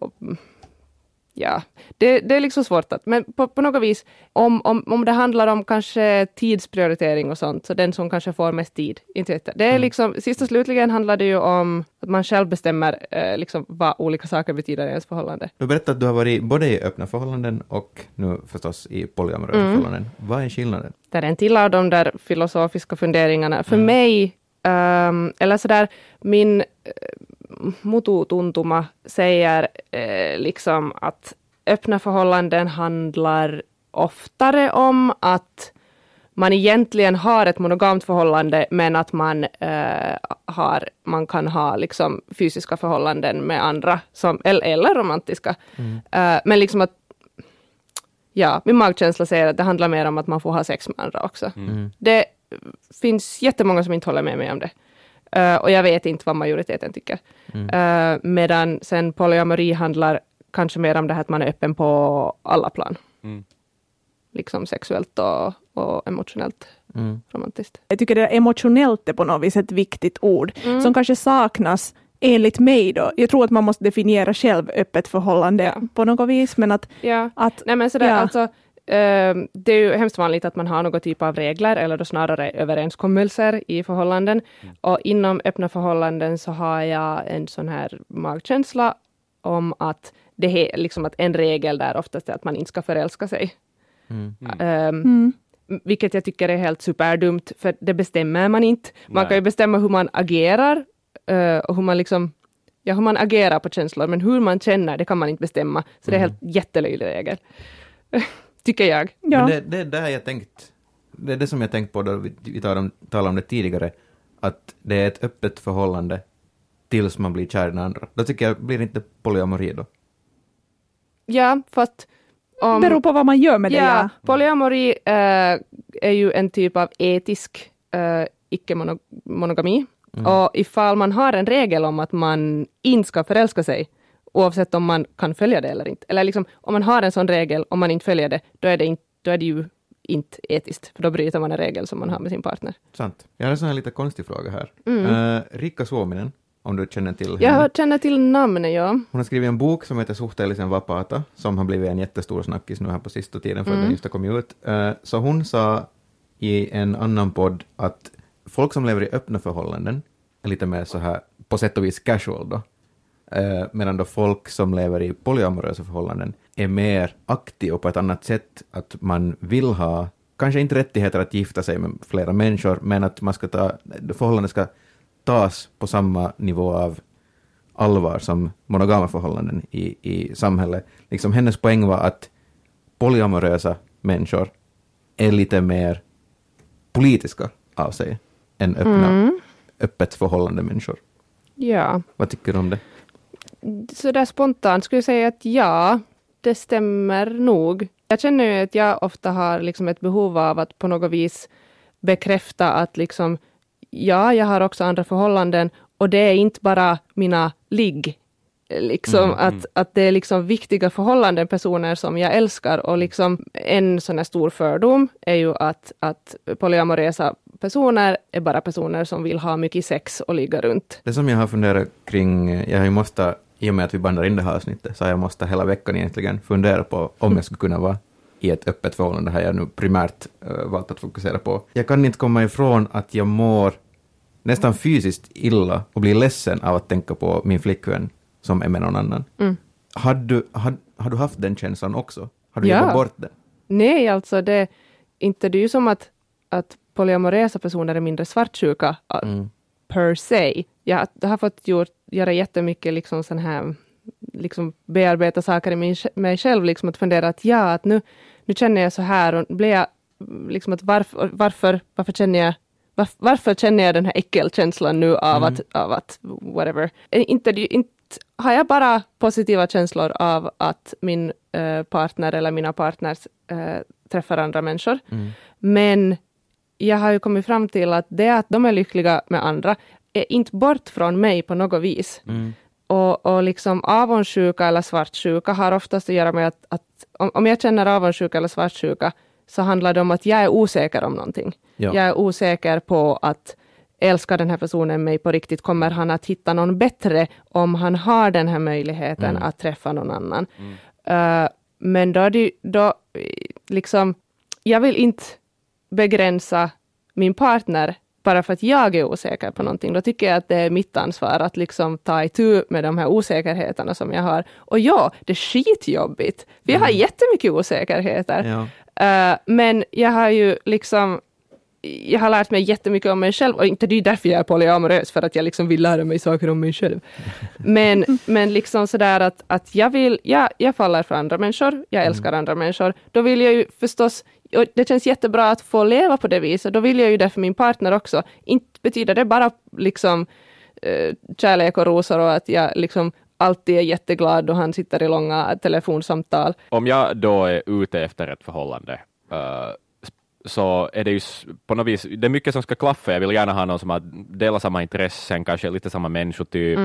Ja, det, det är liksom svårt att, men på, på något vis, om, om, om det handlar om kanske tidsprioritering och sånt, så den som kanske får mest tid, inte vet jag. Det är Mm. liksom, sist och slutligen handlar det ju om att man själv bestämmer eh, liksom vad olika saker betyder i ens förhållande. Du berättade att du har varit både i öppna förhållanden och nu förstås i polyamorösa Mm. förhållanden. Vad är skillnaden? Det är en till av de där filosofiska funderingarna. För Mm. mig, ehm, eller sådär, min uh, mututuntuma säger eh, liksom att öppna förhållanden handlar oftare om att man egentligen har ett monogamt förhållande, men att man, eh, har, man kan ha liksom fysiska förhållanden med andra, som, eller, eller romantiska. Eh, men liksom att Ja, min magkänsla säger att det handlar mer om att man får ha sex med andra också. Mm. Det finns jättemånga som inte håller med mig om det. Eh, och jag vet inte vad majoriteten tycker. Mm. Eh, medan sen polyamori handlar kanske mer om det här att man är öppen på alla plan. Mm. Liksom sexuellt och, och emotionellt Mm. romantiskt. Jag tycker det är emotionellt är på något vis ett viktigt ord Mm. som kanske saknas enligt mig då. Jag tror att man måste definiera själv öppet förhållande Ja. på något vis, men att, Ja, att nej men sådär, Ja. alltså, det är ju hemskt vanligt att man har någon typ av regler eller då snarare överenskommelser i förhållanden. Och inom öppna förhållanden så har jag en sån här magkänsla om att det är liksom att en regel där oftast är att man inte ska förälska sig. Mm. Ehm, mm, vilket jag tycker är helt superdumt, för det bestämmer man inte. Man Nej. kan ju bestämma hur man agerar eh, och hur man liksom Ja, hur man agerar på känslor, men hur man känner, det kan man inte bestämma. Så det är helt jättelöjlig regel. tycker jag. ja. Men det, det är där jag tänkt, det är det som jag tänkt på då vi, vi talade, om, talade om det tidigare, att det är ett öppet förhållande tills man blir kär i den andra. Då tycker jag, blir det inte polyamori då? Ja, fast om... beror på vad man gör med det. ja, Ja. polyamori eh, är ju en typ av etisk uh, icke-monogami. Och ifall man har en regel om att man inte ska förälska sig, oavsett om man kan följa det eller inte. Eller liksom, om man har en sån regel, om man inte följer det, då är det, inte, då är det ju inte etiskt, för då bryter man en regel som man har med sin partner. Sant. Jag har en sån här lite konstig fråga här. Mm. Uh, Rikka Suominen, om du känner till henne. Jag känner till namnet, ja. Hon har skrivit en bok som heter Suhteellisen vapaata, som har blivit en jättestor snackis nu här på sista tiden för att Mm. den just har kommit ut. Eh, så hon sa i en annan podd att folk som lever i öppna förhållanden är lite mer så här på sätt och vis casual då. Eh, medan då folk som lever i polyamorösa förhållanden är mer aktiva på ett annat sätt, att man vill ha, kanske inte rättigheter att gifta sig med flera människor, men att man ska ta, förhållandet ska tas på samma nivå av allvar som monogama förhållanden i, i samhället. Liksom hennes poäng var att polyamorösa människor är lite mer politiska av sig än öppna, Mm. öppet förhållande människor. Ja. Vad tycker du om det? Så där spontant skulle jag säga att ja, det stämmer nog. Jag känner ju att jag ofta har liksom ett behov av att på något vis bekräfta att liksom ja, jag har också andra förhållanden och det är inte bara mina ligg. Liksom Mm, att, att det är liksom viktiga förhållanden, personer som jag älskar och liksom en sån här stor fördom är ju att, att polyamorösa personer är bara personer som vill ha mycket sex och ligga runt. Det som jag har funderat kring, jag har ju måste, i och med att vi bandar in det här avsnittet, så har jag måste hela veckan egentligen fundera på om jag skulle kunna vara i ett öppet förhållande, det har jag nu primärt uh, valt att fokusera på. Jag kan inte komma ifrån att jag mår nästan fysiskt illa och blir ledsen av att tänka på min flickvän som är med någon annan. Mm. Har, du, har, har du haft den känslan också? Har du Ja. jobbat bort den? Nej, alltså det inte det är ju som att, att polyamorösa personer är mindre svartsjuka Mm. Per se. Jag har fått gjort, göra jättemycket liksom sån här, liksom bearbeta saker i min, mig själv, liksom att fundera att ja, att nu, nu känner jag så här och blir jag liksom att varför, varför, varför känner jag varf- varför känner jag den här äckelkänslan nu av, att, av att whatever. Eh, Inte, inte har jag bara positiva känslor av att min eh, partner eller mina partners eh, träffar andra människor. Men jag har ju kommit fram till att det att de är lyckliga med andra är inte bort från mig på något vis. Och, och liksom avundsjuka eller svartsjuka har oftast att göra med att, att om, om jag känner avundsjuka eller svartsjuka så handlar det om att jag är osäker om någonting. Ja. Jag är osäker på att älskar den här personen mig på riktigt? Kommer han att hitta någon bättre om han har den här möjligheten att träffa någon annan? Eh, men då, är det, ju- då eh, liksom, jag vill inte begränsa min partner bara för att jag är osäker på någonting. Då tycker jag att det är mitt ansvar att liksom ta itu med de här osäkerheterna som jag har. Och ja, det är skitjobbigt. För jag har jättemycket osäkerheter. Ja. Eh, men jag har ju liksom jag har lärt mig jättemycket om mig själv och inte det är därför jag är polyamorös, för att jag liksom vill lära mig saker om mig själv. Men, men liksom sådär att, att jag vill, ja, jag faller för andra människor, jag älskar andra människor. Då vill jag ju förstås, och det känns jättebra att få leva på det viset, då vill jag ju det för min partner också. Inte betyder det bara liksom eh, kärlek och rosor och att jag liksom alltid är jätteglad då han sitter i långa telefonsamtal. Om jag då är ute efter ett förhållande, eh, så är det ju på något vis, det är mycket som ska klaffa. Jag vill gärna ha någon som har delar samma intressen, kanske lite samma människotyp,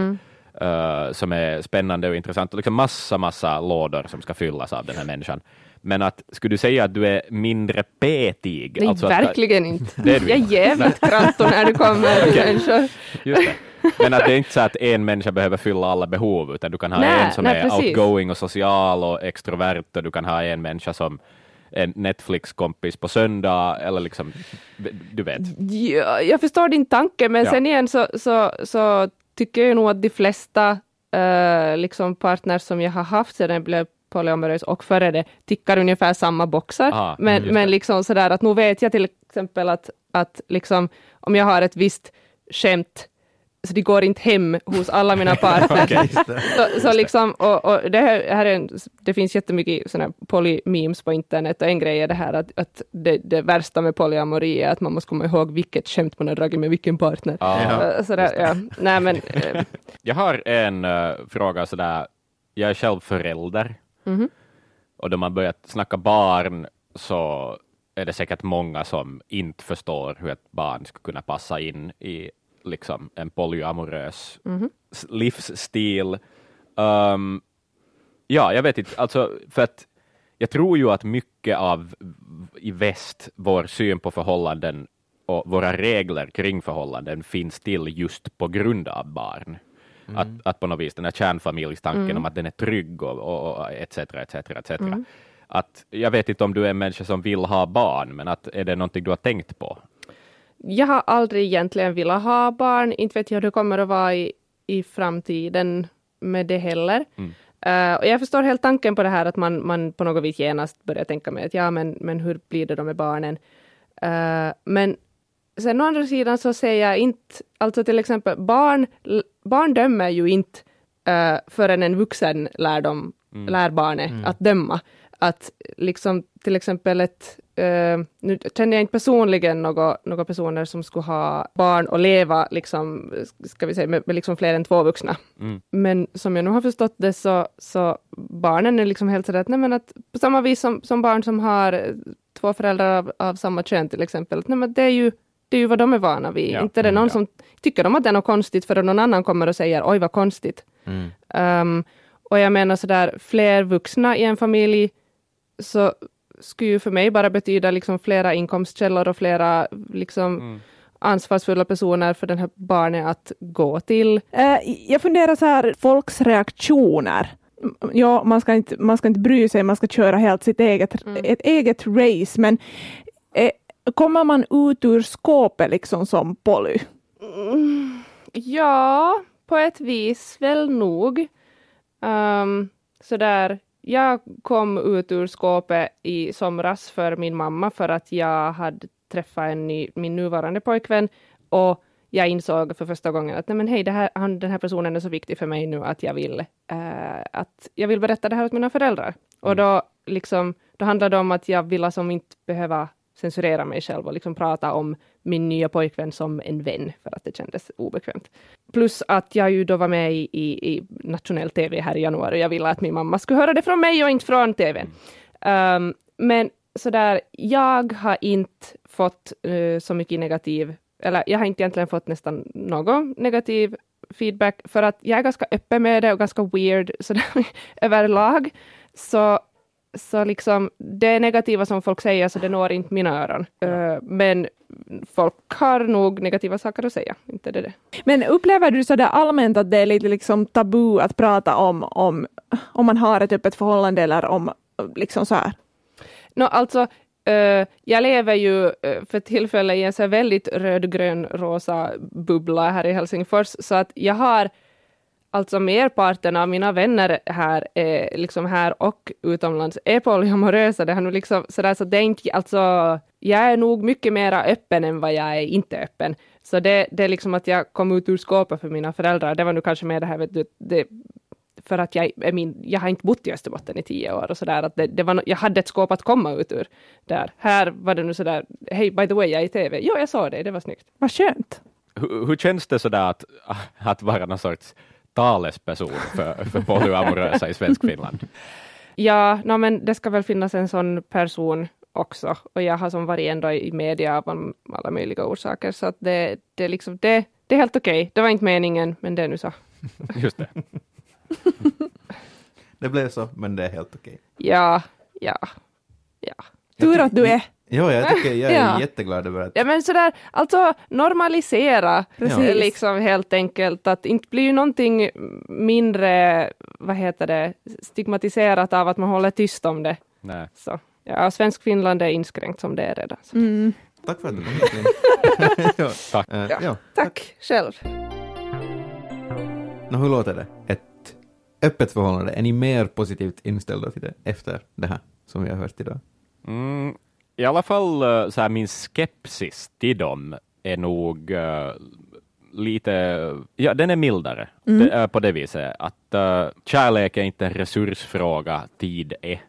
eh, som är spännande och intressant, liksom massa, massa lådor som ska fyllas av den här människan. Men att, skulle du säga att du är mindre petig? Nej, Alltså att- verkligen inte. Det är du jag är jävligt kranto när det kommer till människor. Just det. Men att det är inte så att en människa behöver fylla alla behov, utan du kan ha Nej, en som nej, är precis. outgoing och social och extrovert, och du kan ha en människa som en Netflix-kompis på söndag, eller liksom, du vet. Ja, jag förstår din tanke, men Ja. sen igen så, så, så tycker jag nog att de flesta eh, liksom partners som jag har haft sedan jag blev polyamorös och före det tickar ungefär samma boxar. Ah, men men liksom sådär att nu vet jag till exempel att, att liksom, om jag har ett visst skämt så det går inte hem hos alla mina så, så liksom, och, och det, här, här är en, det finns jättemycket såna poly-memes på internet och en grej är det här att, att det, det värsta med polyamori är att man måste komma ihåg vilket skämt man har dragit med vilken partner. Uh, sådär, ja. Nej men, eh, Jag har en eh, fråga sådär, jag är själv förälder, Mhm. och då man börjat snacka barn så är det säkert många som inte förstår hur ett barn ska kunna passa in i liksom en polyamorös s- livsstil. Um, ja, jag vet inte, alltså för att jag tror ju att mycket av i väst, vår syn på förhållanden och våra regler kring förhållanden finns till just på grund av barn. Att, att på något vis den här kärnfamiljstanken om att den är trygg och, och, och etc. etc, etc. Att, jag vet inte om du är en människa som vill ha barn, men att, är det någonting du har tänkt på? jag har aldrig egentligen velat ha barn, inte vet jag hur det kommer att vara i, i framtiden med det heller. Eh, och jag förstår helt tanken på det här att man, man på något vis genast börjar tänka med att ja, men, men hur blir det då med barnen? Eh, men sen å andra sidan så säger jag inte, alltså till exempel barn, barn dömer ju inte uh, förrän en vuxen lär, dem, lär barnet att döma. Att liksom till exempel ett, eh, nu känner jag inte personligen några, några personer som skulle ha barn och leva liksom, ska vi säga, med, med liksom fler än två vuxna. Mm. Men som jag nu har förstått det så, så barnen är liksom helt sådär att, nej men att på samma vis som, som barn som har två föräldrar av, av samma kön till exempel, att, nej men det är ju Det är ju vad de är vana vid. Ja, Inte är det någon ja. som tycker de att det är något konstigt för att någon annan kommer och säger oj vad konstigt. Mm. Um, och jag menar sådär, fler vuxna i en familj, så skulle ju för mig bara betyda liksom flera inkomstkällor och flera liksom ansvarsfulla personer för den här barnet att gå till. Eh, jag funderar så här, folks reaktioner. Mm, Ja, man ska, inte, man ska inte bry sig, man ska köra helt sitt eget, ett eget race, men kommer man ut ur skåpet liksom som Polly? Ja, på ett vis väl nog. Um, sådär, jag kom ut ur skåpet i somras för min mamma för att jag hade träffat en ny, min nuvarande pojkvän och jag insåg för första gången att nej men hej, det här, han, den här personen är så viktig för mig nu att jag vill, eh, att jag vill berätta det här åt mina föräldrar. Och då, liksom, då handlade det om att jag ville som inte behöva censurera mig själv och liksom prata om min nya pojkvän som en vän, för att det kändes obekvämt. Plus att jag ju då var med i, i, i nationell tv här i januari och jag ville att min mamma skulle höra det från mig och inte från tvn. Um, men sådär, jag har inte fått eh, så mycket negativ, eller jag har inte egentligen fått nästan någon negativ feedback, för att jag är ganska öppen med det och ganska weird sådär, överlag. Så, så liksom, det negativa som folk säger, så det når inte mina öron. Eh, men folk har nog negativa saker att säga, inte det det. Men upplever du så där allmänt att det är lite liksom tabu att prata om, om, om man har ett öppet förhållande eller om liksom så här? Nå, alltså, eh, jag lever ju eh, för tillfället i en så väldigt rödgrön rosa bubbla här i Helsingfors, så att jag har alltså merparten av mina vänner här, eh, liksom här och utomlands, är polyamorösa. Det har nog liksom sådär, så det är inte, alltså, jag är nog mycket mer öppen än vad jag är inte öppen. Så det, det är liksom att jag kom ut ur skåpet för mina föräldrar, det var nu kanske mer det här, vet du, det, för att jag, är min, jag har inte bott i Österbotten i tio år och sådär, att det, det var, no- jag hade ett skåp att komma ut ur där. Här var det nu sådär, hej by the way, jag är i TV. Jo, jag såg det, det var snyggt. Vad skönt. Hur, hur känns det sådär att, att vara någon sorts talesperson för, för polyamorösa i svensk Finland? Ja, no, men det ska väl finnas en sån person också. Och jag har som varit ändå i media av alla möjliga orsaker, så att det, det, liksom, det, det är helt okej. Det var inte meningen, men det är nu så. Just det. Det blev så, men det är helt okej. Ja, ja, ja. Tur att du är. Jo, jag tycker jag är Ja. jätteglad över att... Ja men sådär, alltså normalisera Precis. liksom helt enkelt, att inte bli någonting mindre, vad heter det, stigmatiserat av att man håller tyst om det. Nej. Så, ja, svensk Finland är inskränkt som det är redan. Så. Mm. Tack för att du kom hit. Ja. Tack. Eh, Ja. ja. Tack själv. Nå, hur låter det? Ett öppet förhållande, är ni mer positivt inställda till det efter det här som vi har hört idag? Mm, I alla fall eh, så här, min skepsis till dem är nog eh, lite, ja den är mildare det, är på det viset att uh, kärlek är inte en resursfråga, tid är.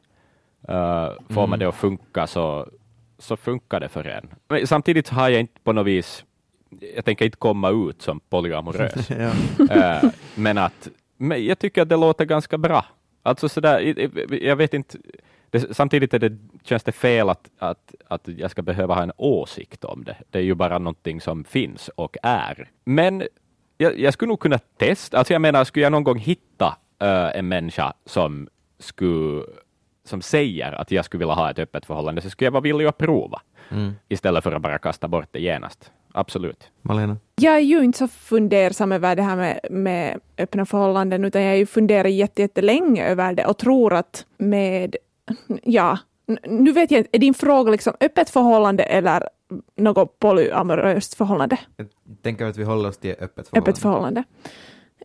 Uh, får man det att funka så, så funkar det för en. Men samtidigt har jag inte på något vis, jag tänker inte komma ut som polyamorös. Eh, men att men jag tycker att det låter ganska bra. Alltså sådär, jag vet inte, det, samtidigt är det, känns det fel att, att, att jag ska behöva ha en åsikt om det. Det är ju bara någonting som finns och är. Men jag, jag skulle nog kunna testa, alltså jag menar, skulle jag någon gång hitta eh, en människa som skulle som säger att jag skulle vilja ha ett öppet förhållande, så skulle jag vara villig att prova, Mm. istället för att bara kasta bort det genast. Absolut. Malena? Jag är ju inte så fundersam över det här med, med öppna förhållanden, utan jag har ju funderat jätte- jättelänge över det och tror att med, ja, nu vet jag inte, är din fråga liksom öppet förhållande eller något polyamoröst förhållande? Jag tänker att vi håller oss till öppet förhållande. Öppet förhållande.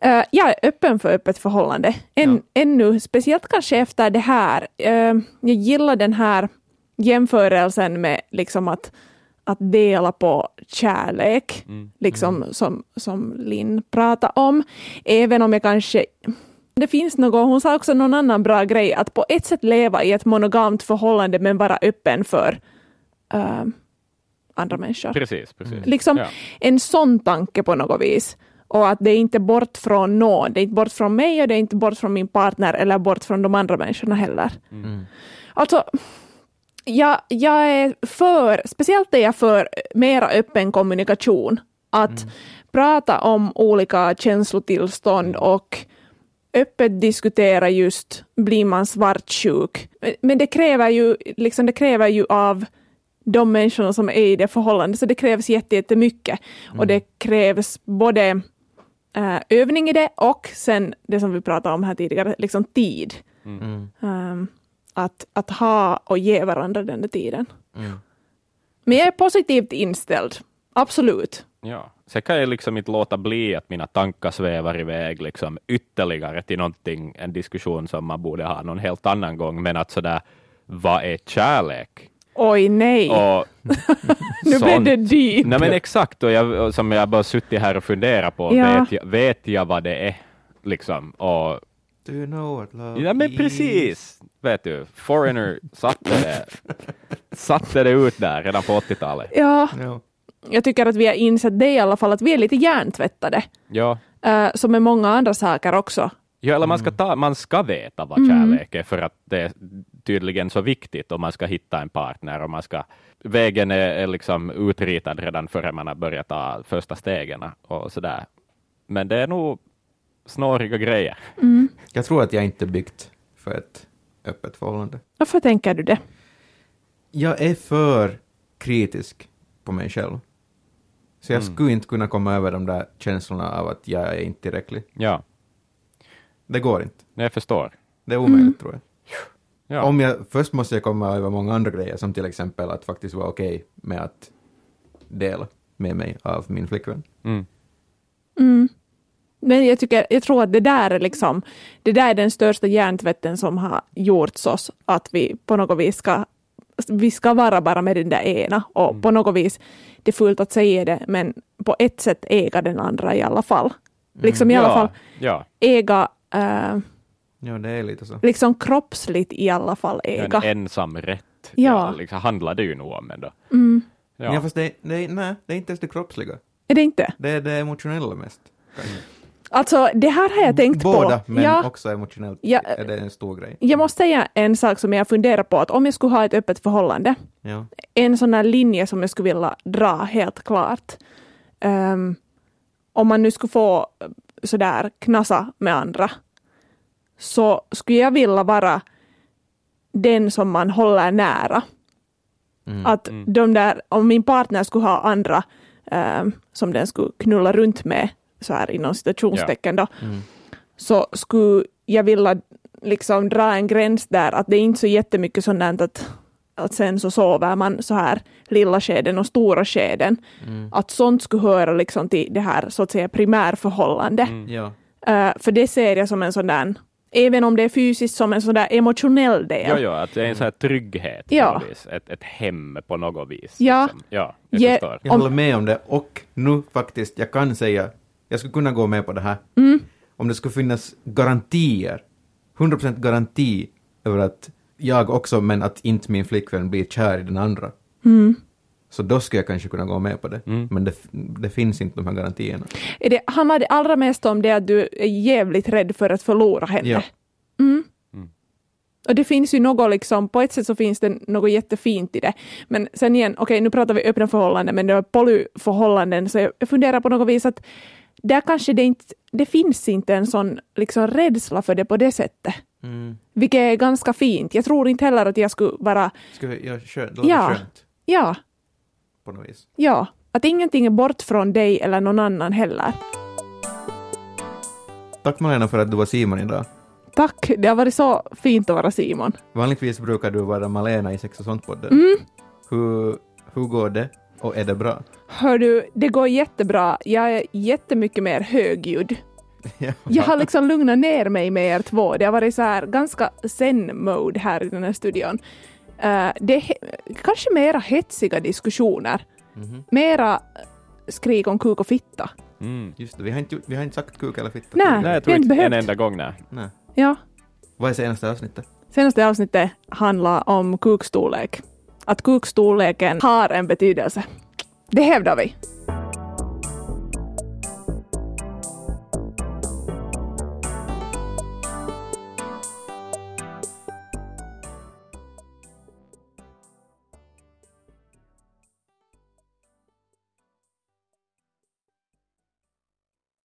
Eh, jag är öppen för öppet förhållande. Än, Ännu, speciellt kanske efter det här. Eh, jag gillar den här jämförelsen med liksom att, att dela på kärlek, liksom som, som Linn pratade om. Även om jag kanske... Det finns något, hon sa också någon annan bra grej, att på ett sätt leva i ett monogamt förhållande men vara öppen för eh, andra människor Precis, precis. liksom Ja. en sån tanke på något vis. Och att det är inte bort från någon. Det är inte bort från mig och det är inte bort från min partner eller bort från de andra människorna heller. Mm. Alltså, jag, jag är för, speciellt är jag för mera öppen kommunikation. Att prata om olika känslotillstånd och öppet diskutera just blir man svartsjuk. Men det kräver ju, liksom, det kräver ju av de människorna som är i det förhållandet, så det krävs jätte- jättemycket. Och det krävs både eh, övning i det och sen det som vi pratade om här tidigare, liksom tid. Mm. Um, att, att ha och ge varandra den där tiden. Mm. Men jag är positivt inställd, absolut. Ja. Sen kan jag liksom inte låta bli att mina tankar svävar iväg liksom ytterligare till någonting, en diskussion som man borde ha någon helt annan gång, men att sådär, vad är kärlek? Oj nej, Och nu blev det dyrt. Nej men exakt, och jag, och som jag bara suttit här och funderat på, Ja. vet, jag, vet jag vad det är? Liksom, och Do you know what love Ja men is? precis! Vet du, Foreigner satte det, satte det ut där redan på 80-talet. Ja, Ja. Jag tycker att vi har insett det i alla fall, att vi är lite hjärntvättade. Ja. Uh, som med många andra saker också. ja, eller man ska, ta, man ska veta vad Mm. kärlek är för att det är tydligen så viktigt om man ska hitta en partner och man ska, vägen är, är liksom utritad redan före man har börjat ta första stegen och sådär. Men det är nog snåriga grejer. Jag tror att jag inte byggt för ett öppet förhållande. Varför tänker du det? Jag är för kritisk på mig själv. Så jag Mm. skulle inte kunna komma över de där känslorna av att jag är inte tillräcklig. Ja, Det går inte. jag förstår. Det är omöjligt tror jag. Ja. Om jag. Först måste jag komma över många andra grejer, som till exempel att faktiskt vara okej med att dela med mig av min flickvän. Mm. Mm. Men jag, tycker, jag tror att det där är liksom, det där är den största hjärntvätten som har gjorts oss, att vi på något vis ska, vi ska vara bara med den där ena och på något vis, det är fult att säga det, men på ett sätt äga den andra i alla fall. Liksom i alla ja, fall Ja, äga, eh, Ja, det är lite så. liksom kroppsligt i alla fall äga. en ensam rätt. Ja. liksom, handlar det ju nog om ändå. Mm. Ja. Ja. fast det, det, nej, det är inte ens det kroppsliga. Är det inte? Det är det emotionella mest. kanske. Alltså det här har jag tänkt Båda, på. men ja, också emotionellt Ja. är det en stor grej. jag måste säga en sak som jag funderar på, att om jag skulle ha ett öppet förhållande, Ja. en sån här linje som jag skulle vilja dra helt klart. Ehm, om man nu skulle få sådär knasa med andra, så skulle jag vilja vara den som man håller nära. Mm. Att de där, om min partner skulle ha andra ehm, som den skulle knulla runt med, så här inom citationstecken då, Mm. så skulle jag vilja liksom dra en gräns där att det är inte så jättemycket sådant att, att sen så sover man så här lilla skeden och stora skeden. Mm. Att sånt skulle höra liksom till det här så att säga primärförhållande. Ja. Eh, för det ser jag som en sån där, även om det är fysiskt, som en sån där emotionell del. Ja, ja, att det är en sån här trygghet Ja. på något vis. Ett, ett hem på något vis. Ja. Liksom. ja jag Ge- förstår. Jag håller med om det och nu faktiskt, jag kan säga, jag skulle kunna gå med på det här. Mm. Om det skulle finnas garantier, 100% garanti över att jag också, men att inte min flickvän blir kär i den andra. Mm. Så då skulle jag kanske kunna gå med på det. Mm. Men det, det finns inte de här garantierna. Är det, handlar det allra mest om det att du är jävligt rädd för att förlora henne? Ja. Mm. Mm. Och det finns ju något, liksom, på ett sätt så finns det något jättefint i det. Men sen igen, okej nu pratar vi öppna förhållanden, men det är polyförhållanden, så jag jag funderar på något vis att där kanske det inte, det finns inte en sån liksom rädsla för det på det sättet. Mm. Vilket är ganska fint. Jag tror inte heller att jag skulle vara, vi göra skönt? Ja. skönt ja, på något vis. ja, att ingenting är bort från dig eller någon annan heller. Tack Malena för att du var Simon idag. Tack, det har varit så fint att vara Simon. Vanligtvis brukar du vara Malena i Sex och sånt-podden. Mm. Hur, hur går det? Och är det bra? Hör du, det går jättebra. Jag är jättemycket mer högljudd. Ja. Jag har liksom lugnat ner mig med er två. Det har varit så här ganska zen-mode här i den här studion. Eh, det är kanske mera hetsiga diskussioner. Mhm. Mera skrik om kuk och fitta. Mm. Just det, vi har inte, vi har inte sagt kuk eller fitta. Nej. Nej, jag tror inte inte en behövt. enda gång. Nej. Nej. Ja. Vad är senaste avsnittet? Senaste avsnittet handlar om kukstorlek. Att kukstorleken har en betydelse. Det hävdar vi.